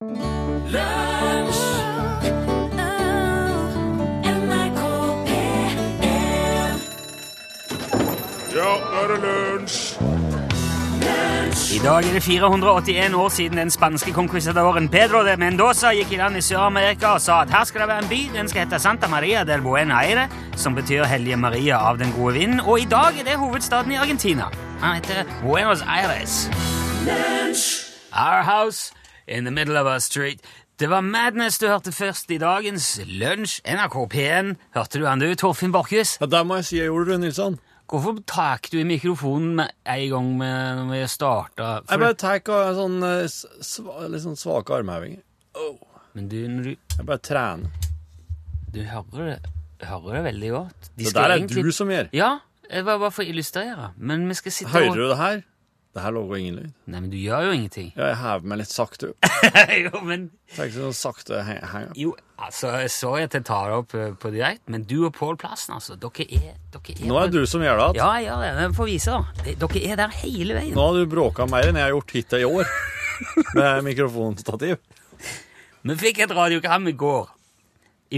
Ja, nå er det lunsj! I dag er det 481 år siden den spanske konquistadoren Pedro de Mendoza gikk i land i Sør-Amerika og sa at her skal det være en by, den skal hete Santa Maria del Buen Aire, som betyr Hellige Maria av den gode vinden, og i dag er det hovedstaden i Argentina. Han heter Buenos Aires. Our house in the middle of our street. Det var Madness du hørte først i dagens lunsj. NRK P1. Hørte du han du, Torfinn Borchhus? Ja, Der må jeg si jeg gjorde det, Nilsson. Hvorfor tar du i mikrofonen med en gang med, når vi starter? Jeg bare tar sånn, eh, litt sånn svake armhevinger. Men du, når du, Jeg bare trener. du hører, det, hører det veldig godt. De Det der er egentlig- du som gjør. Ja, det var bare for å illustrere. Men vi skal sitte Hører og du det her? Det her lager ingen lyd. Nei, men du gjør jo ingenting. Ja, jeg hever meg litt sakte opp. jo, men Tenk sånn sakte heng heng opp. Jo, altså, jeg så at jeg tar det opp eh, på direkte, men du og Pål Plassen, altså, dere er, dere er Nå er det du som gjør det. at. Ja, jeg gjør det. Jeg får vise, da. Dere er der hele veien. Nå har du bråka mer enn jeg har gjort hittil i år. Med mikrofonstativ. Vi fikk et radiogram i går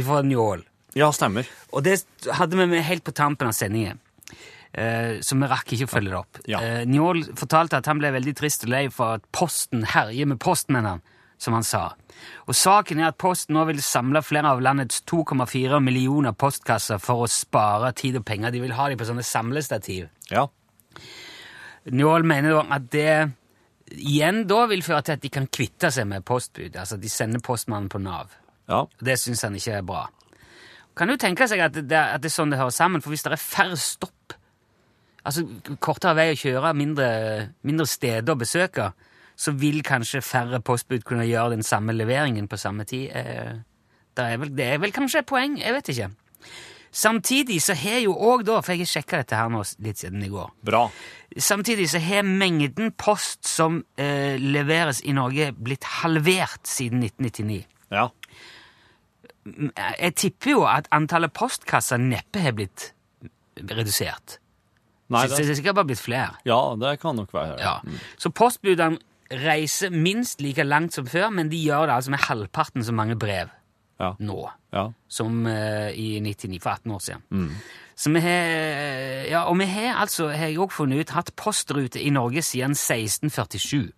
ifra Njål. Ja, stemmer. Og det hadde vi med helt på tampen av sendingen. Eh, så vi rakk ikke å følge det opp. Ja. Eh, Njål fortalte at han ble veldig trist og lei for at Posten herjer med postmennene, som han sa. Og saken er at Posten nå vil samle flere av landets 2,4 millioner postkasser for å spare tid og penger. De vil ha dem på sånne samlestativ. Ja. Njål mener at det igjen da vil føre til at de kan kvitte seg med postbud. Altså de sender postmannen på Nav. Ja. Det syns han ikke er bra. Kan du tenke seg at det, at det er sånn det hører sammen? For hvis det er færre stopp, altså kortere vei å kjøre, mindre, mindre steder å besøke, så vil kanskje færre postbud kunne gjøre den samme leveringen på samme tid. Eh, det, er vel, det er vel kanskje et poeng, jeg vet ikke. Samtidig så har jo òg da, for jeg har sjekka dette her nå litt siden i går Bra. Samtidig så har mengden post som eh, leveres i Norge, blitt halvert siden 1999 Ja. jeg tipper jo at antallet postkasser neppe har blitt redusert. Nei, det det, er sikkert bare blitt flere. ja, det kan nok være. Ja. Så postbudene reiser minst like langt som før, men de gjør det altså med halvparten så mange brev Ja. nå ja. som uh, i 99, for 18 år siden. Så vi har, ja, og vi har altså, har jeg også funnet ut, hatt postrute i Norge siden 1647.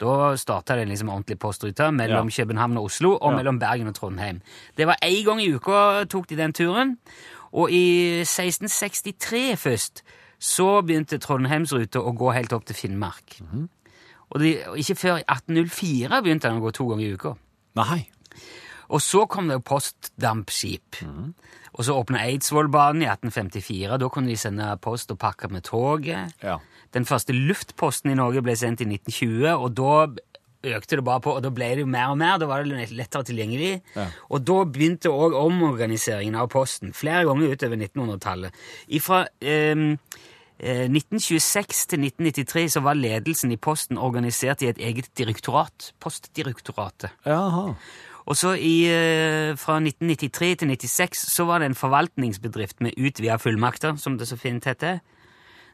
Da starta det liksom ordentlig postrute mellom Ja. København og Oslo, og Ja. mellom Bergen og Trondheim. Det var én gang i uka tok de den turen, og i 1663 først så begynte Trondheimsruta å gå helt opp til Finnmark. Og, de, og ikke før i 1804 begynte den å gå to ganger i uka. Nei. Og så kom det jo postdampskip. Og så åpna Eidsvollbanen i 1854. Da kunne de sende post og pakke med toget. Ja. Den første luftposten i Norge ble sendt i 1920, og da økte det bare på, og da ble det jo mer og mer. Da var det lettere tilgjengelig. Ja. Og da begynte òg omorganiseringen av Posten, flere ganger utover 1900-tallet. Fra eh, 1926 til 1993 så var ledelsen i Posten organisert i et eget direktorat, Postdirektoratet. Jaha. Og så i, eh, fra 1993 til 1996 så var det en forvaltningsbedrift med utvida fullmakter, som det så fint heter.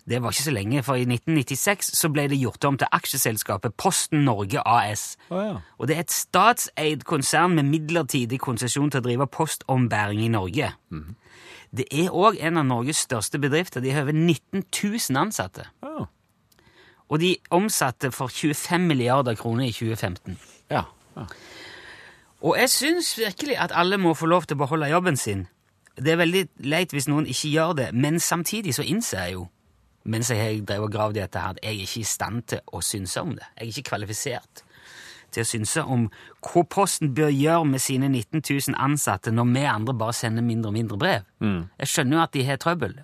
Det var ikke så lenge, for i 1996 så ble det gjort om til aksjeselskapet Posten Norge AS. Oh, ja. Og det er et statseid konsern med midlertidig konsesjon til å drive postombæring i Norge. Det er òg en av Norges største bedrifter. De har over 19 000 ansatte. Oh. Og de omsatte for 25 milliarder kroner i 2015. Ja. ja. Og jeg syns virkelig at alle må få lov til å beholde jobben sin. Det er veldig leit hvis noen ikke gjør det, men samtidig så innser jeg jo, mens jeg har drevet og gravd i dette her, at jeg er ikke i stand til å synse om det. Jeg er ikke kvalifisert til å synse om hva Posten bør gjøre med sine 19 000 ansatte når vi andre bare sender mindre og mindre brev. Jeg skjønner jo at de har trøbbel.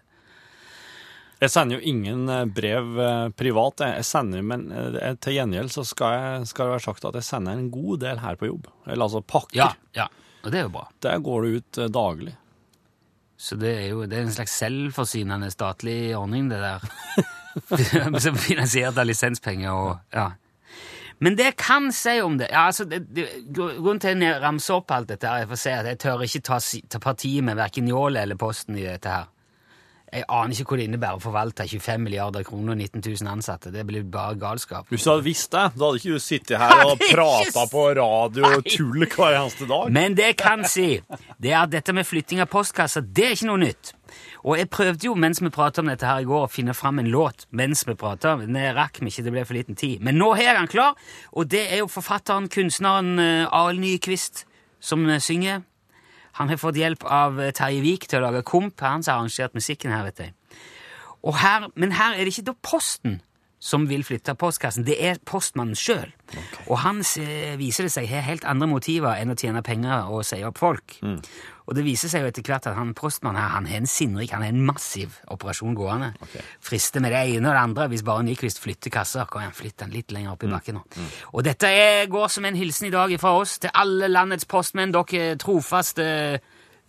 Jeg sender jo ingen eh, brev eh, privat, jeg. sender, men eh, til gjengjeld så skal, jeg, skal det være sagt at jeg sender en god del her på jobb. Eller altså pakker. Ja, ja, og det er jo bra. Der går det ut daglig. Så det er jo det er en slags selvforsynende statlig ordning, det der. Som finansiert av lisenspenger og ja. Men det jeg kan si om det, ja, altså, det, det Grunnen til at jeg ramser opp alt dette, her, er for å si at jeg tør ikke ta, ta partiet med verken Njål eller Posten i dette her. Jeg aner ikke hva det innebærer å forvalte 25 milliarder kroner og 19 000 ansatte. Det blir bare galskap. Hvis du hadde visst det, da hadde ikke du sittet her og prata på radio og tull hver eneste dag. Men det jeg kan si, det er at dette med flytting av postkasser, det er ikke noe nytt. Og jeg prøvde jo mens vi pratet om dette her i går, å finne fram en låt mens vi. Men det rakk vi ikke, det ble for liten tid. Men nå er den klar, og det er jo forfatteren, kunstneren eh, Arild Nyquist som eh, synger. Han har fått hjelp av eh, Terje Vik til å lage komp, han som har arrangert musikken her, vet jeg. Og her, men her er det ikke da Posten som vil flytte postkassen, det er postmannen sjøl. Og han eh, viser det seg har helt andre motiver enn å tjene penger og si opp folk. Og det viser seg jo etter hvert at han postmannen her, han har en sinnrik, han har en massiv operasjon gående. Frister med det ene og det andre. Hvis bare Nyquist flytter kasser, kan han flytte den litt lenger opp i bakken nå. Og dette er, går som en hilsen i dag fra oss til alle landets postmenn, dere trofaste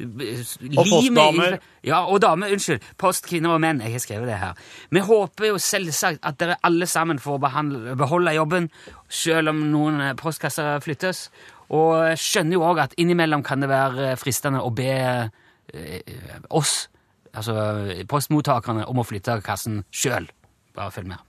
Og postdamer. ja, og damer, unnskyld. Postkvinner og menn. Jeg har skrevet det her. Vi håper jo selvsagt at dere alle sammen får behandle, beholde jobben, selv om noen eh, postkasser flyttes. Og skjønner jo òg at innimellom kan det være fristende å be eh, oss, altså postmottakerne, om å flytte kassen sjøl. Bare følg med.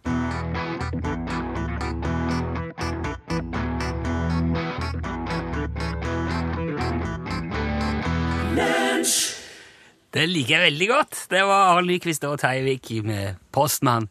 Det liker jeg veldig godt. Det var Arne Nyquist og Teivik med Postmann.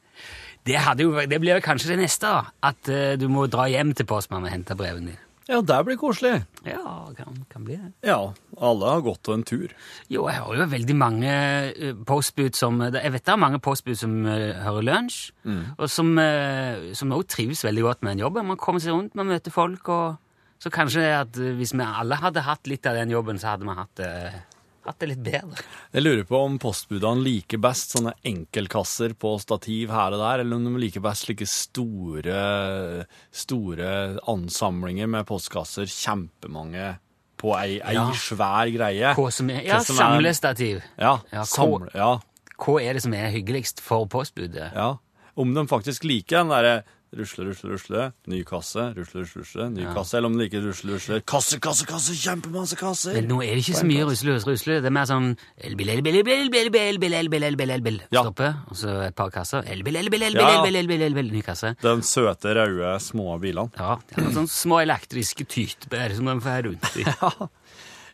Det, jo, det blir kanskje det neste, da. At eh, du må dra hjem til postmannen og hente brevene dine. Ja, det blir koselig. Ja, kan, kan bli det. Ja, alle har gått en tur. Jo, jeg har jo veldig mange eh, postbud som Jeg vet det er mange postbud som eh, hører lunsj, og som, uh, som også trives veldig godt med den jobben. Man kommer seg rundt, man møter folk, og så kanskje at eh, hvis vi alle hadde hatt litt av den jobben, så hadde vi hatt, det- hatt det litt bedre. Jeg lurer på om postbudene liker best sånne enkeltkasser på stativ her og der, eller om de liker best slike store, store ansamlinger med postkasser, kjempemange på ei, ei Ja. svær greie. Hva som er, ja, Hva som er- samlestativ. Ja, Ja, samle, ja, Hva er det som er hyggeligst for postbudet? ja. Om de faktisk liker den derre rusle, rusle, rusle, ny kasse, rusle, rusle, rusle, ny kasse, eller om du liker rusle, rusle, kasse, kasse, kasse, kjempemasse kasser. Men nå er det ikke så mye rusle, rusle, rusle. Det er mer sånn elbil, elbil, elbil, elbil, elbil, elbil, elbil, elbil. Ja. Stoppe, og så et par kasser. Elbil, elbil, elbil, Ja, ja. elbil, elbil, elbil, ny kasse. De søte, røde, små bilene. Ja, det er noen sånne små elektriske typer som de får rundt i.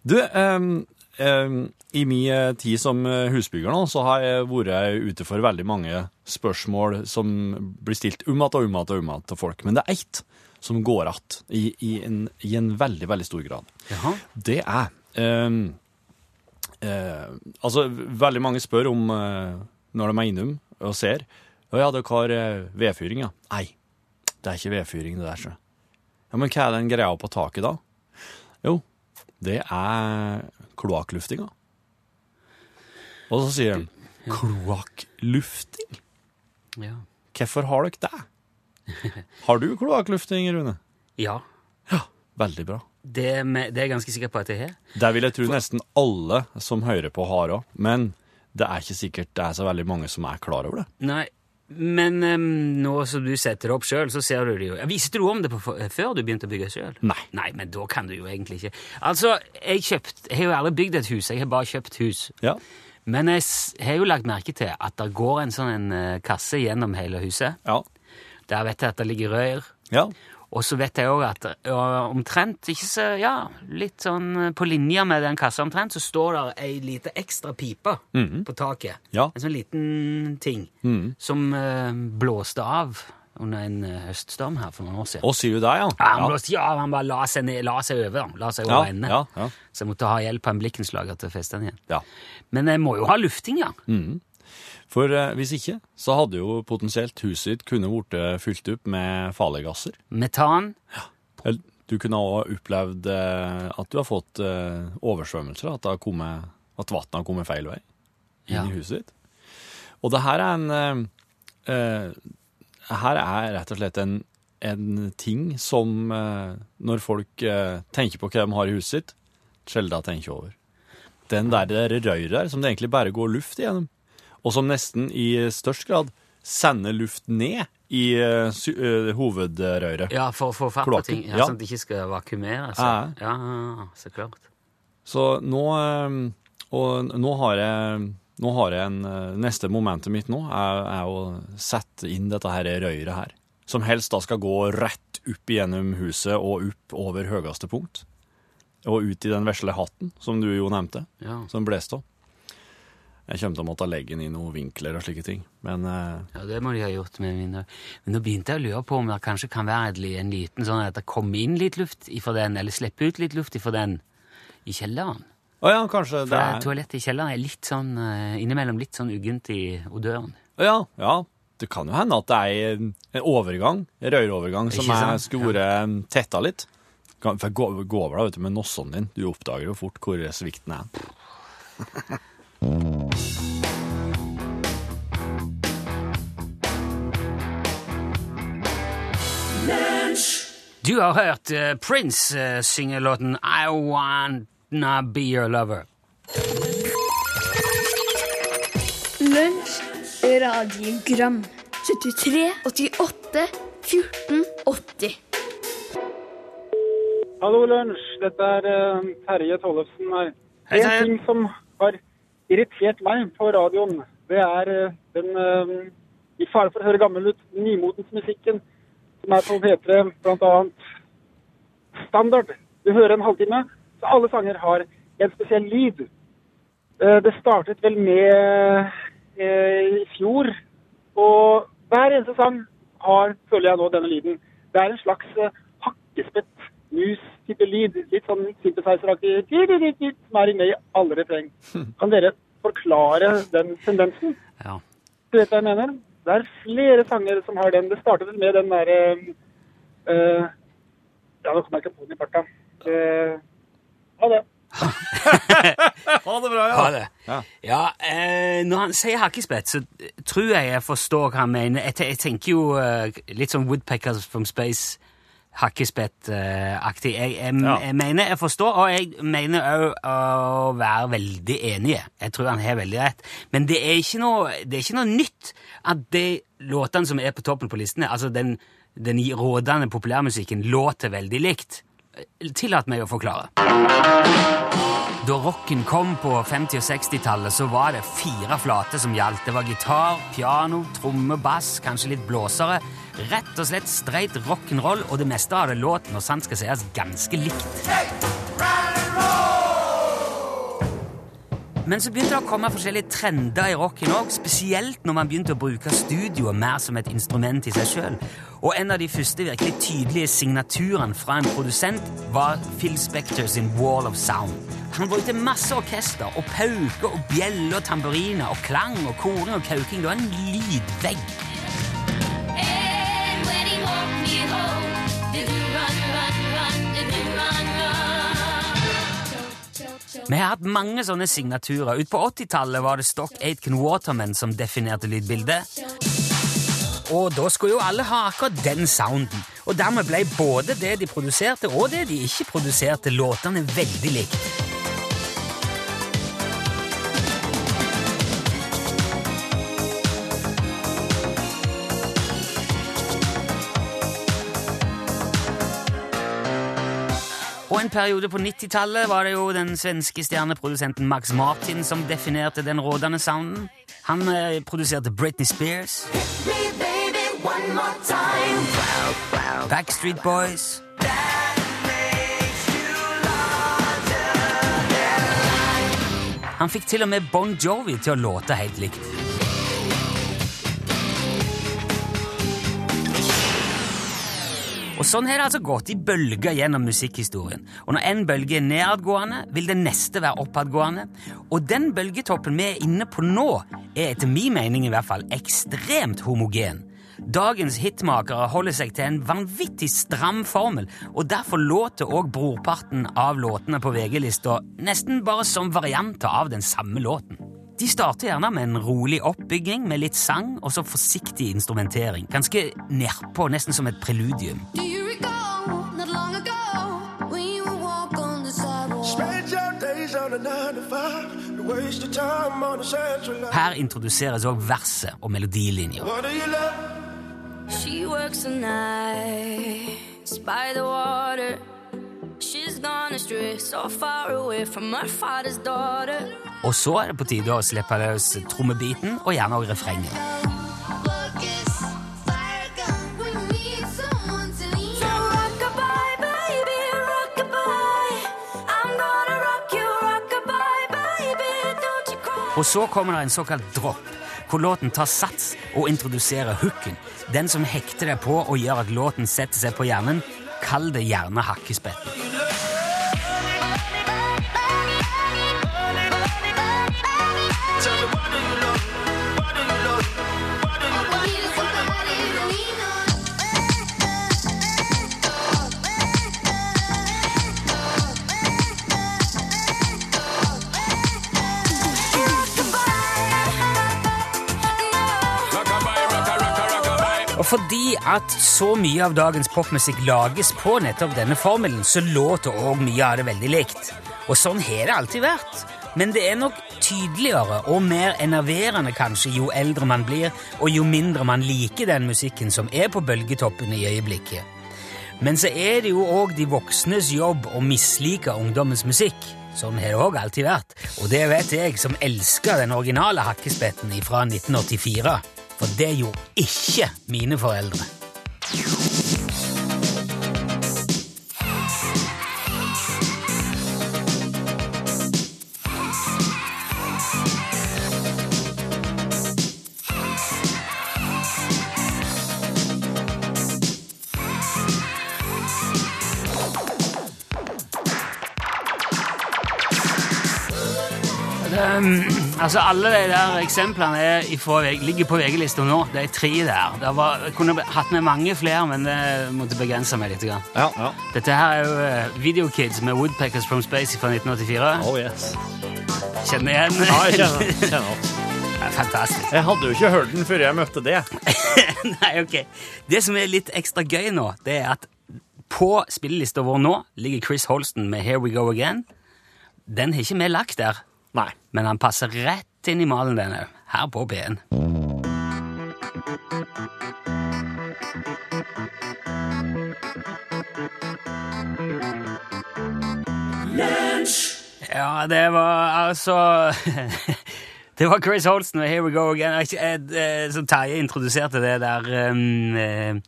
Du, ehm, ehm, i min eh, tid som eh, husbygger nå, så har jeg vært ute for veldig mange spørsmål som blir stilt om igjen og om igjen og om igjen til folk. Men det er ett som går att i, i, en, i en veldig, veldig stor grad. Jaha. Det er um, uh, Altså, veldig mange spør om uh, når de er innom og ser Å ja, dere har eh, vedfyring, ja. Nei, det er ikke vedfyring, det der, så. Ja, men hva er den greia på taket, da? Jo, det er kloakkluftinga. Og så sier de kloakklufting? Ja. Hvorfor har dere det? Har du kloakklufting, Rune? ja. Ja, veldig bra. Det, med, det er jeg ganske sikker på at jeg har. Det vil jeg tro nesten alle som hører på, har òg. Men det er ikke sikkert det er så veldig mange som er klar over det. Nei, men um, nå som du setter det opp sjøl, så ser du det jo. Visste du om det på, før du begynte å bygge sjøl? Nei. Nei, men da kan du jo egentlig ikke. Altså, jeg, kjøpt, jeg har jo aldri bygd et hus, jeg har bare kjøpt hus. Ja. Men jeg har jo lagt merke til at det går en sånn en, eh, kasse gjennom hele huset. Ja. Der vet jeg at det ligger rør. ja. Og så vet jeg òg at omtrent, ikke så, ja, litt sånn eh, på linje med den kassa omtrent, så står der ei lita ekstra pipe på taket. Ja. En sånn liten ting som uh, blåste av under en eh, høststorm her for noen år siden. Å, sier du det, ja? Ja, han, blåste, ja, han bare la seg, ned, la seg over, la seg Ja, ende. ja, ja. Så jeg måtte ha hjelp av en blikkenslager til å feste den igjen. ja. Men jeg må jo ha lufting, ja. For eh, hvis ikke, så hadde jo potensielt huset ditt kunne blitt fylt opp med farlige gasser. Metan. Ja. du kunne òg opplevd eh, at du har fått eh, oversvømmelser, at, kommet, at vannet har kommet feil vei inn Ja. i huset ditt. Og det her er en Her er rett og slett en, en ting som når folk tenker på hva de har i huset sitt, sjelden tenker over. Den der røret der som det egentlig bare går luft igjennom, og som nesten i størst grad sender luft ned i uh, sy hovedrøret. Ja, for å få fatt på Kloakken, ting. Ja, ja. Sånn at det ikke skal vakuumere. Så. Ja. Ja, så klart. Så nå, eh, og nå har jeg Nå har jeg en eh, Neste momentet mitt nå er, er å sette inn dette her røyret her. Som helst da skal gå rett opp gjennom huset og opp over høyeste punkt. Og ut i den vesle hatten, som du jo nevnte, Ja. som blåste av. Jeg kommer til å måtte legge den i noen vinkler og slike ting. Men eh, Ja, det må de ha gjort med mine. Men nå begynte jeg å lure på om det kanskje kan være en liten sånn at det kommer inn litt luft ifra den, eller slipper ut litt luft ifra den i kjelleren. Å ja, kanskje For det er toalettet i kjelleren er litt sånn, eh, innimellom litt sånn uggent i odøren. Å Ja, ja. Det kan jo hende at det er en overgang, en rørovergang, som Ikke sant? er skulle vært tetta litt. For gå, gå over da, vet du, med nossen din. Du oppdager jo fort hvor svikten er. Du har hørt eh, Prince eh, synge låten I Wanna Be Your Lover. Lunsj, radiogram 73, 88, 14, 80 Hallo, Lunsj. Dette er eh, Terje Tollefsen her. Hei, en ting som har irritert meg på radioen, det er eh, den eh, i fare for å høre gammel ut, nymotens musikken som er på P3, blant annet standard. Du hører en halvtime, så alle sanger har en spesiell lyd. Eh, Det startet vel med i fjor, og hver eneste sang har, føler jeg nå, denne lyden. Det er en slags hakkespett mus-type lyd, litt sånn synthesizer-aktig, som er med i alle refreng. Kan dere forklare den tendensen? Ja. Du vet hva jeg mener? Det er flere sanger som har den. Det startet med den derre uh, Ja, nå kommer jeg ikke på den i farta. Uh, ha det. Ha det bra, ja. Ha det. Ja. Ja, eh, når han sier hakkespett, så tror jeg jeg forstår hva han mener. Jeg, jeg tenker jo eh, litt sånn Woodpeckers from Space, hakkespett-aktig. jeg, jeg, Ja. jeg mener jeg forstår, og jeg mener òg å være veldig enig. Jeg tror han har veldig rett. Men det er ikke noe, det er ikke noe nytt at de låtene som er på toppen på listene, altså den, den rådende populærmusikken, låter veldig likt. Tillat meg å forklare. Da rocken kom på 50- og 60-tallet, så var det fire flater som gjaldt. Det var gitar, piano, tromme, bass, kanskje litt blåsere. Rett og slett streit rock'n'roll, og det meste av det låt, når sant skal sies, ganske likt. Men så begynte det å komme forskjellige trender i rocken òg, spesielt når man begynte å bruke studioet mer som et instrument i seg sjøl. Og en av de første virkelig tydelige signaturene fra en produsent var Phil Spector sin Wall of Sound. Han brukte masse orkester og pauker og bjeller og tamburiner og klang og koring og kauking. Det var en lydvegg. And when he walked me home, Vi har hatt mange sånne signaturer. Ut på 80-tallet var det Stock Aitken Waterman som definerte lydbildet. Og da skulle jo alle ha akkurat den sounden. Og dermed ble både det de produserte, og det de ikke produserte, låtene veldig likt. Og en periode på 90-tallet var det jo den svenske stjerneprodusenten Max Martin som definerte den rådende sounden. Han eh, produserte Britney Spears. Backstreet Boys Han fikk til og med Bon Jovi til å låte helt likt. Og Sånn har det altså gått i bølger gjennom musikkhistorien. Og Når en bølge er nedadgående, vil den neste være oppadgående. Og den bølgetoppen vi er inne på nå, er etter min mening i hvert fall ekstremt homogen. Dagens hitmakere holder seg til en vanvittig stram formel, og derfor låter òg brorparten av låtene på VG-lista nesten bare som varianter av den samme låten. De starter gjerne med en rolig oppbygging med litt sang og så forsiktig instrumentering. Ganske nedpå, nesten som et preludium. Her introduseres òg verset og love? She works the nights by the water. She's gone astray, so far away from her father's daughter. Og så er det på tide å slippe løs trommebiten og gjerne også refrenget. Og så kommer det en såkalt dropp, hvor låten tar sats og introduserer hooken. Den som hekter deg på og gjør at låten setter seg på hjernen, kall det gjerne hakkespetten. Fordi at så mye av dagens popmusikk lages på nettopp denne formelen, så låter òg mye av det veldig likt. Og sånn har det alltid vært. Men det er nok tydeligere og mer enerverende kanskje jo eldre man blir, og jo mindre man liker den musikken som er på bølgetoppen i øyeblikket. Men så er det jo òg de voksnes jobb å mislike ungdommens musikk. Sånn har det òg alltid vært. Og det vet jeg som elsker den originale hakkespetten fra 1984. For det gjorde ikke mine foreldre. Um, altså Alle de der eksemplene er ifra, VG ligger på VG-lista nå. Det er tre der. Det var, jeg kunne hatt med mange flere, men det måtte begrense meg litt. Ja, ja. Dette her er jo eh, Video Kids med Woodpeckers from Space fra 1984. Oh yes. Kjenner igjen? Ja, jeg kjenner, kjenner. Det er Fantastisk. Jeg hadde jo ikke hørt den før jeg møtte det. Nei, ok. Det som er litt ekstra gøy nå, det er at på spillelista vår nå ligger Chris Holsten med Here We Go Again. Den har ikke vi lagt der. Men han passer rett inn i malen, den òg. Her på P1. Ja, det var altså Det var Chris Holsten med Here We Go Again. Som Terje introduserte det der um, eh,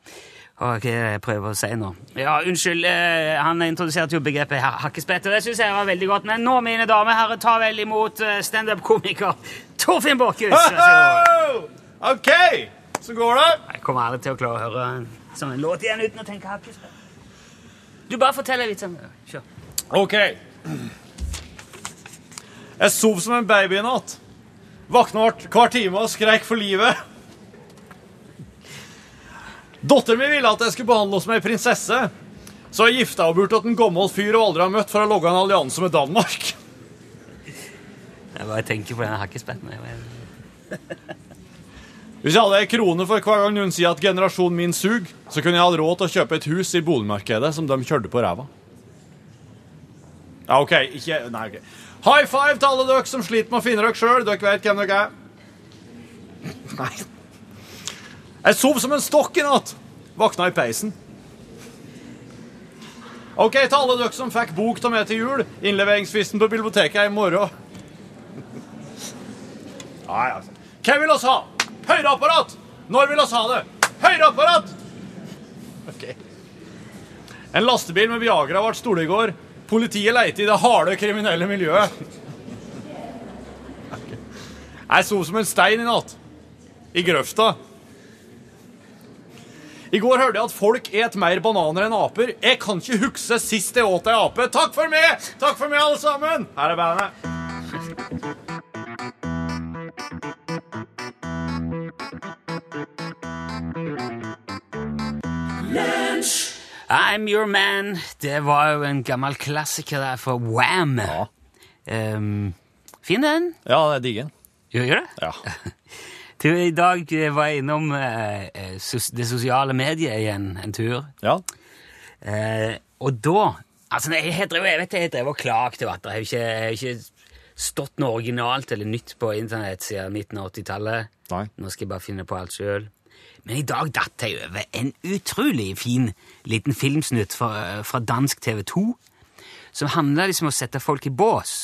Hva er det jeg prøver å si nå? Ja, unnskyld. eh, han introduserte jo begrepet hakkespett, og det syns jeg var veldig godt. Men nå, mine damer og herrer, ta vel imot eh, standup-komiker Torfinn Borchhus. OK, så går det. Jeg kommer aldri til å klare å høre en sånn en låt igjen uten å tenke hakkespett. Du bare forteller vitsen. Kjør. OK. Jeg sov som en baby i natt. Våkna hvert- hver time og skreik for livet. Datteren min ville at jeg skulle behandle henne som ei prinsesse. Så jeg gifta henne bort til en gammel fyr hun aldri har møtt, for å logge en allianse med Danmark. Jeg bare tenker på den hakkespetten. Jeg- Hvis jeg hadde ei krone for hver gang noen sier at generasjonen min suger, så kunne jeg hatt råd til å kjøpe et hus i boligmarkedet som de kjørte på ræva. Ja, OK. Ikke Nei, OK. High five til alle dere som sliter med å finne dere sjøl. Dere vet hvem dere er. Nei. Jeg sov som en stokk i natt. Våkna i peisen. OK, til alle dere som fikk bok av meg til jul. Innleveringsfristen på biblioteket er i morgen. Nei, altså. Hva vil oss ha? Høyreapparat! Når vil oss ha det? Høyreapparat! Ok. En lastebil med Viagra ble stole i går. Politiet leter i det harde kriminelle miljøet. Okay. Jeg sov som en stein i natt. I grøfta. I går hørte jeg at folk et mer bananer enn aper. Jeg kan ikke huske sist jeg åt ei ape. Takk for meg! Takk for meg, alle sammen! Her er bandet. I'm Your Man. Det var jo en gammel klassiker der for Wham. Ja. Um, fin den. Ja, det er diggen. Gjør du det? Ja. Du, I dag eh, var jeg innom eh, eh, sos det sosiale mediet igjen en tur. Ja. Eh, og da Altså, jeg, jeg, drevet- jeg vet jeg drev og klaget over at det har ikke, jeg har ikke stått noe originalt eller nytt på internett siden midten av 80-tallet. Nei. Nå skal jeg bare finne på alt sjøl. Men i dag datt jeg over en utrolig fin liten filmsnutt fra, fra dansk TV 2 som handla liksom om å sette folk i bås.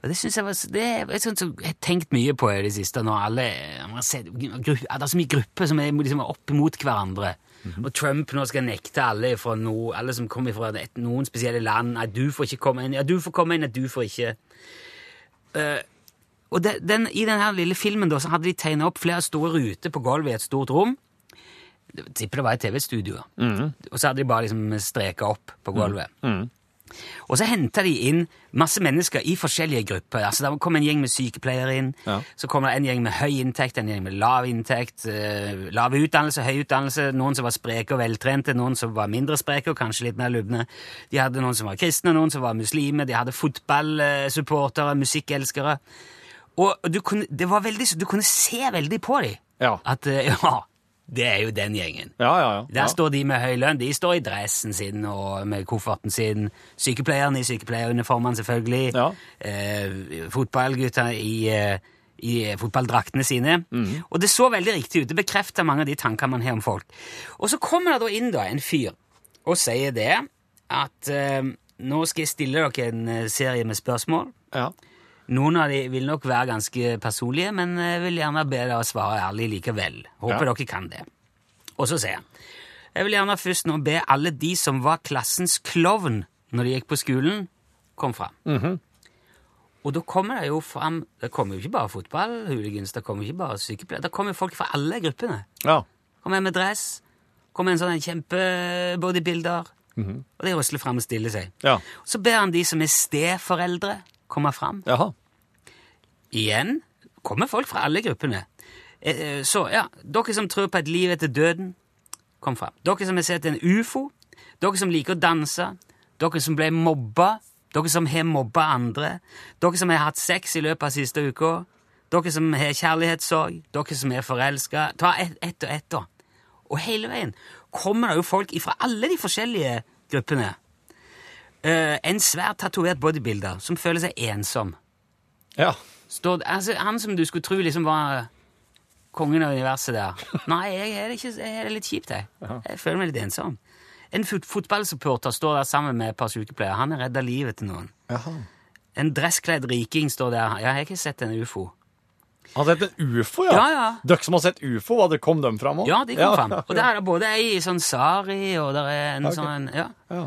Og det synes jeg var, det er sånt som jeg har tenkt mye på i det siste, når alle, sett, gruppe, det er så mye grupper som er liksom opp imot hverandre. Og Trump nå skal nekte alle no, alle som kommer fra et, noen spesielle land, at du får ikke komme inn, ja, du får komme inn, at du får ikke. uh, og det, den, i denne lille filmen da, så hadde de tegnet opp flere store ruter på gulvet i et stort rom. Jeg tipper det var et TV-studio. Og så hadde de bare liksom streket opp på gulvet. Og så henta de inn masse mennesker i forskjellige grupper. Altså, Der kom en gjeng med sykepleiere inn. Ja. Så kom det en gjeng med høy inntekt, en gjeng med lav inntekt. Eh, lav utdannelse, høy utdannelse. Noen som var spreke og veltrente, noen som var mindre spreke og kanskje litt mer lubne. De hadde noen som var kristne, noen som var muslimer. De hadde fotballsupportere, musikkelskere. Og du kunne, det var veldig, du kunne se veldig på dem Ja. at eh, ja, det er jo den gjengen. Ja, ja, ja. Der står de med høy lønn. De står i dressen sin og med kofferten sin. Sykepleierne i sykepleieruniformene, selvfølgelig. Ja. Eh, fotballgutta i, eh, i fotballdraktene sine. Mm. Og det så veldig riktig ut. Det bekrefter mange av de tankene man har om folk. Og så kommer det da inn da en fyr og sier det at eh, nå skal jeg stille dere en eh, serie med spørsmål. ja. Noen av de vil nok være ganske personlige, men jeg vil gjerne be dere svare ærlig likevel. Håper Ja. dere kan det. Og så sier han Jeg vil gjerne først nå be alle de som var klassens klovn når de gikk på skolen, kom fram. Mhm. Og da kommer det jo fram Det kommer jo ikke bare fotballhooligans, det kommer ikke bare sykepleiere. Det kommer folk fra alle gruppene. ja. Kommer en med dress, kommer en sånn kjempebodybuilder, og de rusler fram og stiller seg. Ja. Så ber han de som er steforeldre, komme fram. Jaha. Igjen kommer folk fra alle gruppene. Eh, eh, Så ja, dere som tror på et liv etter døden, kom fram. Dere som har sett en ufo, dere som liker å danse, dere som ble mobba, dere som har mobba andre, dere som har hatt sex i løpet av siste uka, dere som har kjærlighetssorg, dere som er forelska. Ta ett et og ett, da. Og hele veien kommer det jo folk fra alle de forskjellige gruppene. Uh, en svært tatovert bodybuilder som føler seg ensom. Ja. Står, altså, han som du skulle tro liksom var kongen av universet der. Nei, jeg er ikke, jeg er litt kjipt, jeg. Jeg føler meg litt ensom. En fot fotballsupporter står der sammen med et par sykepleiere. Han har redda livet til noen. Jaha. En dresskledd riking står der. Ja, jeg har ikke sett en ufo. Har sett en ufo, ja? Ja, ja. Dere som har sett ufo, hva, det kom dem fram òg? Ja, de kom fram. Og der er det både ei sånn sari, og der er en okay. sånn Ja. Ja.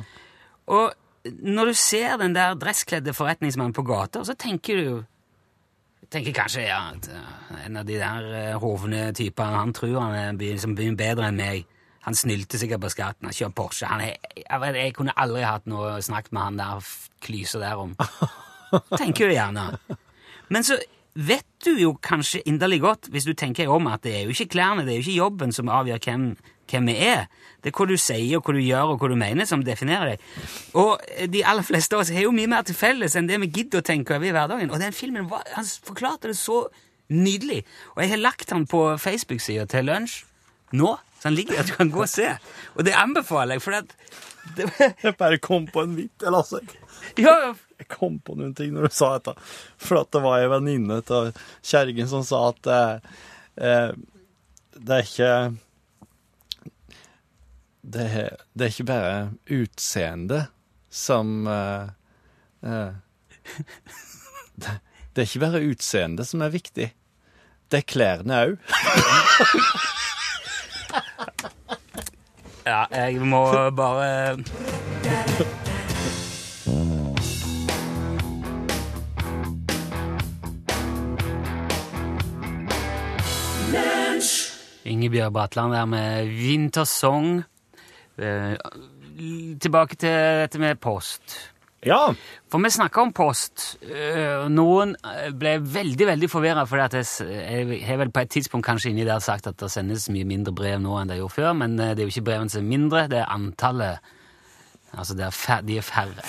Og når du ser den der dresskledde forretningsmannen på gata, så tenker du jo tenker kanskje ja, at eh, en av de der uh, hovne typene Han tror han er liksom bedre enn meg. Han snylte sikkert på skatten. Han kjører Porsche. Han er, jeg, jeg kunne aldri hatt noe snakket med han der klysa der om. Tenker du gjerne. Men så vet du jo kanskje inderlig godt, hvis du tenker om, at det er jo ikke klærne, det er jo ikke jobben som avgjør hvem, hvem vi er. Det er hva du sier, og hva du gjør, og hva du mener, som definerer deg. Og de aller fleste av oss har jo mye mer til felles enn det vi gidder å tenke over i hverdagen. Og den filmen, var, han forklarte det så nydelig. Og jeg har lagt den på Facebook-sida til lunsj nå, så han ligger der, du kan gå og se. Og det anbefaler jeg, for at det, Jeg bare kom på en vits. Altså, ja, jeg kom på noen ting når du sa dette. For at det var ei venninne av kjerringa som sa at eh, eh, det er ikke det er, det er ikke bare utseendet som uh, uh, det, det er ikke bare utseendet som er viktig. Det er klærne òg. ja, jeg må bare Ingebjørg Bratland der med Vintersong. Eh, tilbake til dette med post. Ja. For vi snakka om post. eh, Noen eh, ble veldig veldig forvirra, for jeg, har vel på et tidspunkt kanskje inni der sagt at det sendes mye mindre brev nå enn det gjorde før, men det er jo ikke brevene som er mindre, det er antallet. Altså, det er fær de er færre.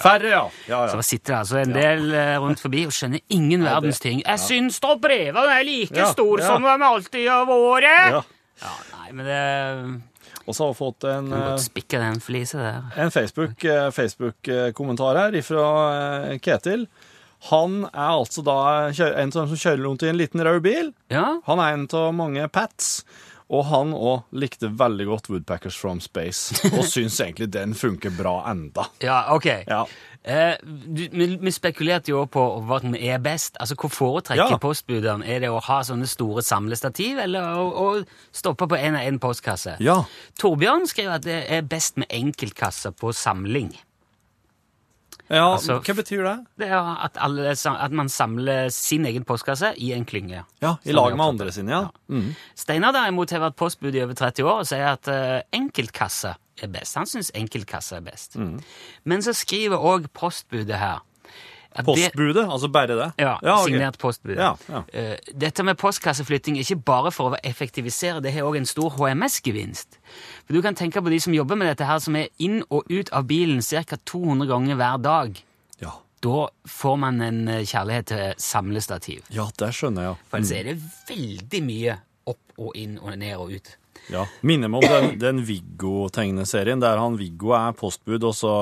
Færre, ja. ja, Så sitter det altså en del rundt forbi og skjønner ingen verdens ting. Jeg syns da brevene er like Ja, store ja. som de alltid har vært! ja. Ja, nei, men det Og så har vi fått en eh. En Facebook-kommentar Facebook-kommentar her fra eh, Ketil. Han er altså da en en dem som kjører rundt i en liten rød bil. Ja, Han er en av mange pats. Og han òg likte veldig godt Woodpackers from Space, og syns egentlig den funker bra enda. ja ok. Ja. Eh, du, vi, vi spekulerte jo på hva som er best. Altså, Hvor foretrekker Ja. postbudene? Er det å ha sånne store samlestativ, eller å, å stoppe på én og én postkasse? Ja. Torbjørn skriver at det er best med enkeltkasser på samling. ja Altså- hva betyr det? Det er at, alle, at man samler sin egen postkasse i en klynge. Ja, I lag med andre sine, ja. Mm. Steinar derimot har vært postbud i over 30 år og sier at uh, enkeltkasse er best. Han syns enkeltkasse er best. Mm. Men så skriver òg postbudet her Postbudet, altså bare det? Ja, ok. signert postbud. Ja, ja. Eh, dette med postkasseflytting er ikke bare for å effektivisere, det har òg en stor HMS-gevinst. For Du kan tenke på de som jobber med dette her, som er inn og ut av bilen ca. 200 ganger hver dag. Ja. Da får man en eh, kjærlighet til samlestativ. ja, det skjønner jeg. For ellers er det veldig mye opp og inn og ned og ut. Ja. Minner meg om den, den Viggo-tegneserien, der han Viggo er postbud, og så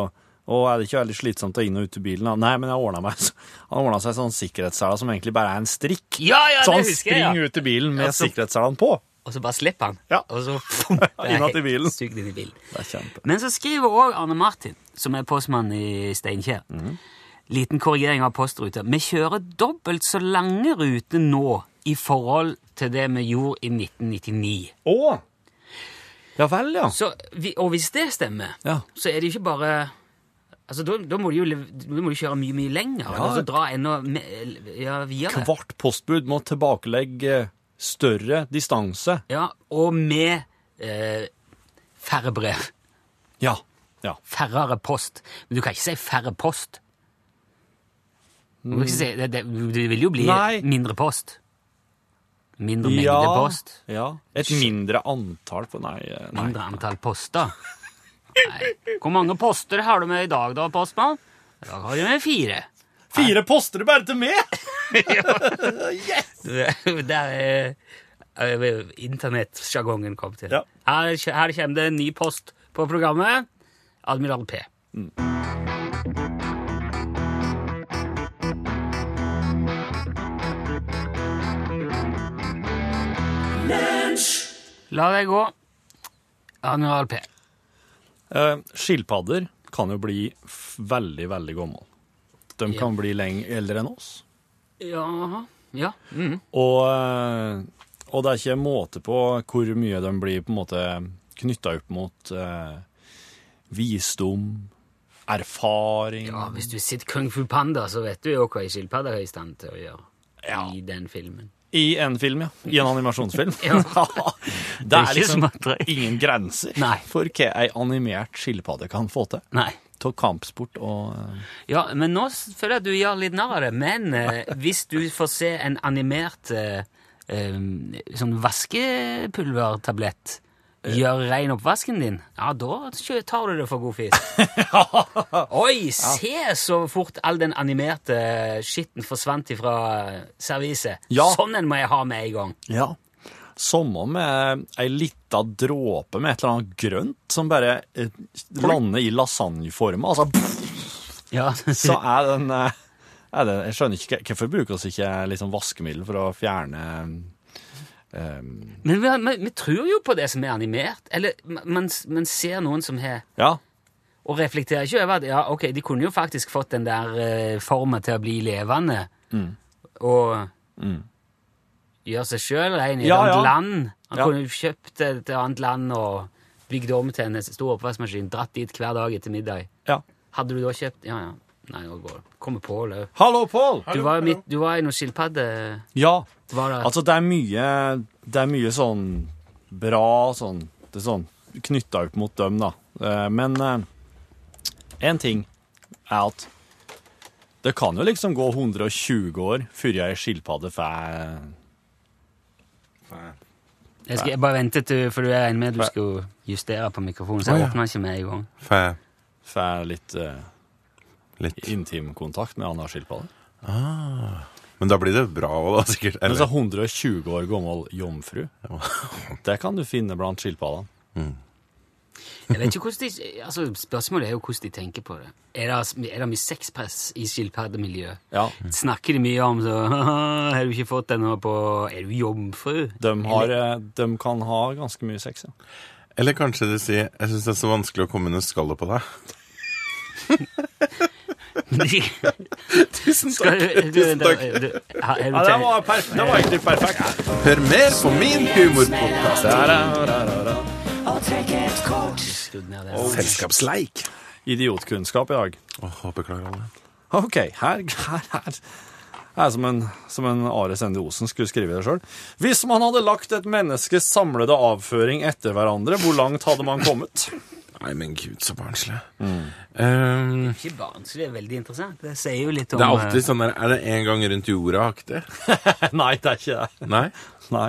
og er det ikke veldig slitsomt å inn og ut i bilen? Nei, men jeg ordna meg, han ordna seg sånn sikkerhetssele som egentlig bare er en strikk. Ja, ja, så han det jeg, ja. springer ut i bilen med Ja, så- på. Og så bare slipper han. Ja. Og så det Innad i bilen. Sugd inn i bilen. Det er kjempe. Men så skriver òg Arne Martin, som er postmann i Steinkjer, liten korrigering av postruter. Vi kjører dobbelt så lange ruter nå i forhold til det vi gjorde i 1999. Å! Ja vel, ja. Så, vi, og hvis det stemmer, Ja. så er det ikke bare Altså, Da, da må du jo lev- da må du kjøre mye, mye lenger. Ja. Altså dra enda me- ja, videre. Hvert postbud må tilbakelegge større distanse. Ja, og med eh, færre brev. Ja. Ja. Færre post. Men du kan ikke si færre post. Du, kan ikke si, det, det, det vil jo bli Nei. mindre post. Mindre mengde ja. post. Ja. Et mindre antall på Nei. eh, nei. Mindre antall poster. Nei. Hvor mange poster har du med i dag, da, postmann? I dag har du med fire. Fire poster bare til meg! Der er er internettsjargongen kom til. Ja. Her, her kommer det en ny post på programmet. Admiral P. La det gå. Admiral P. Eh, skilpadder kan jo bli veldig, veldig gamle. De kan bli lenge eldre enn oss. Ja. Ja. Mm. Og, eh, og det er ikke måte på hvor mye de blir på en måte knytta opp mot eh, visdom, erfaring ja. Hvis du sitter Kung Fu Panda, så vet du jo hva ei skilpadde er i stand til å gjøre Ja. i den filmen. I en film, ja. I en animasjonsfilm. Ja. det er liksom ingen grenser Nei. for hva ei animert skilpadde kan få til. Nei. Av kampsport og eh, Ja, men nå føler jeg at du gjør litt narr av det. Men eh, hvis du får se en animert eh, eh, sånn vaskepulvertablett gjøre rein oppvasken din, ja, da tar du det for god fisk. Oi, se så fort all den animerte skitten forsvant ifra serviset. Ja. Sånn en må jeg ha med en gang. Ja. Som om ei lita dråpe med et eller annet grønt som bare eh, lander i lasagneform. Altså, pff, Ja, så er den eh, er det, Jeg skjønner ikke hvorfor bruker vi ikke sånn vaskemiddel for å fjerne eh, Men vi, vi, vi tror jo på det som er animert. Eller man, man ser noen som har Ja. Og reflekterer ikke over at ja, ok, de kunne jo faktisk fått den der uh, formen til å bli levende. Og gjøre seg sjøl rein i et Ja, annet ja. land. Han kunne jo kjøpt det til et annet land og bygd om til en stor oppvaskmaskin. Dratt dit hver dag etter middag. ja. Hadde du da kjøpt Ja, ja. Nei, nå går det. Kommer Pål òg. Hallo, Pål! Du var, midt, du var i noen skilpadde... Ja. Var det Altså, det er mye Det er mye sånn bra sånn Det er sånn knytta opp mot dem, da. Eh, Men én ting er at det kan jo liksom gå 120 år før ei skilpadde får Jeg skal bare vente til, for du er enig med at du skal justere på mikrofonen, så jeg åpner ikke med en gang. Fæ. får litt eh, Litt. intimkontakt med annen skilpadde. Men da blir det bra òg, da, sikkert. Men så 120 år gammel jomfru, det kan du finne blant skilpaddene. Jeg vet ikke hvordan de, altså Spørsmålet er jo hvordan de tenker på det. Er det, er det mye sexpress i skilpaddemiljøet? Ja. Snakker de mye om så Har du ikke fått denne på Er du jomfru? De, har, eh, de kan ha ganske mye sex, ja. eller kanskje de sier 'Jeg syns det er så vanskelig å komme under skallet på deg'. Tusen takk. Tusen takk. Ja, det var, perf det var egentlig perfekt. Hør mer på min humorpodkast. Selskapsleik. Idiotkunnskap i dag. Åh, beklager alle. Ok, her, her, her. Det er som en, som en Are Sende Osen skulle skrive det sjøl. Hvis man hadde lagt et menneskes samlede avføring etter hverandre, hvor langt hadde man kommet? Nei, men gud, så barnslig. Um, Ikke barnslig, det er veldig interessant. Det sier jo litt om det er eh, alltid sånn der Er det en gang rundt jorda-aktig? Nei, det er ikke det. Nei? Nei.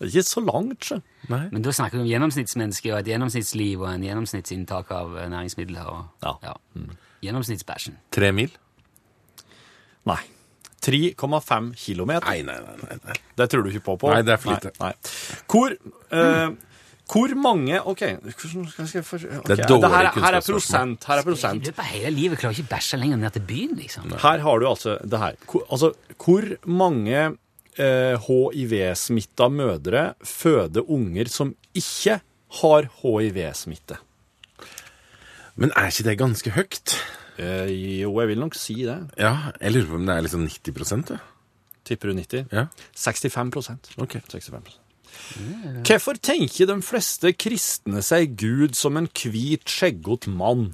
Det er ikke så langt, sjø. Nei? Men da snakker vi om gjennomsnittsmennesket og et gjennomsnittsliv og en gjennomsnittsinntak av eh, næringsmidler. Og, Ja. Gjennomsnittsbæsjen. Tre mil? Nei. 3,5 kilometer. Nei, nei, nei. nei. Det tror du ikke på på? Nei, det er for lite. Nei, nei. Hvor, eh, hvor mange OK, hvordan skal jeg for, okay. Det er dårlig her, her er prosent. Her er I prosent. løpet av hele livet klarer ikke bæsje lenger ned til byen, liksom. Her har du altså det her. Hvor, altså, hvor mange eh, hiv-smitta mødre føder unger som ikke har hiv-smitte? Men er ikke det ganske høyt? Eh, jo, jeg vil nok si det. Ja, jeg lurer på om det er liksom 90 ja. Tipper du 90? ja. 65% Ok. 65 Hvorfor tenker de fleste kristne seg Gud som en hvit, skjeggete mann?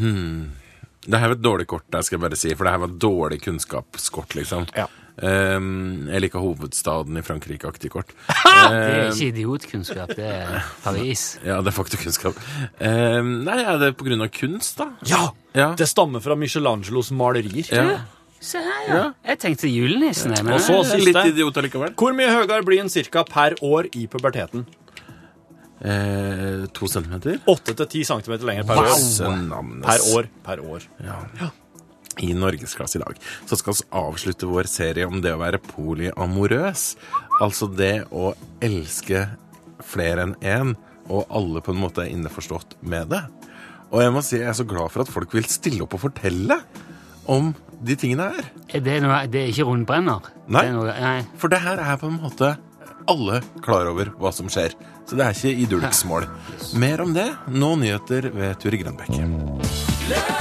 Det her var et dårlig kort, jeg skal bare si, for det her var et dårlig kunnskapskort, liksom. Ja. Um, jeg liker hovedstaden i Frankrike-aktig kort. Det er ikke idiotkunnskap, det er Paris. Ja, det er faktakunnskap. Um, nei, er det på grunn av kunst, da? Ja! Ja. Det stammer fra Michelangelos malerier. Ja. Se her, ja. Jeg tenkte julenissen. Men Og så siste. Litt idiot allikevel. Hvor mye høyere blir en cirka per år i puberteten? Eh, to centimeter? Åtte til ti centimeter lenger per år. Per år. Per år. Ja. I Norgesklasse i dag så skal vi avslutte vår serie om det å være polyamorøs. Altså det å elske flere enn én, og alle på en måte er innforstått med det. Og jeg må si jeg er så glad for at folk vil stille opp og fortelle om de tingene her. Er det, noe, det er ikke rundbrenner? Nei. Det er noe, nei. For det her er på en måte alle klar over hva som skjer. Så det er ikke i dulgsmål. Mer om det nå nyheter ved Ture Grønbekk. Love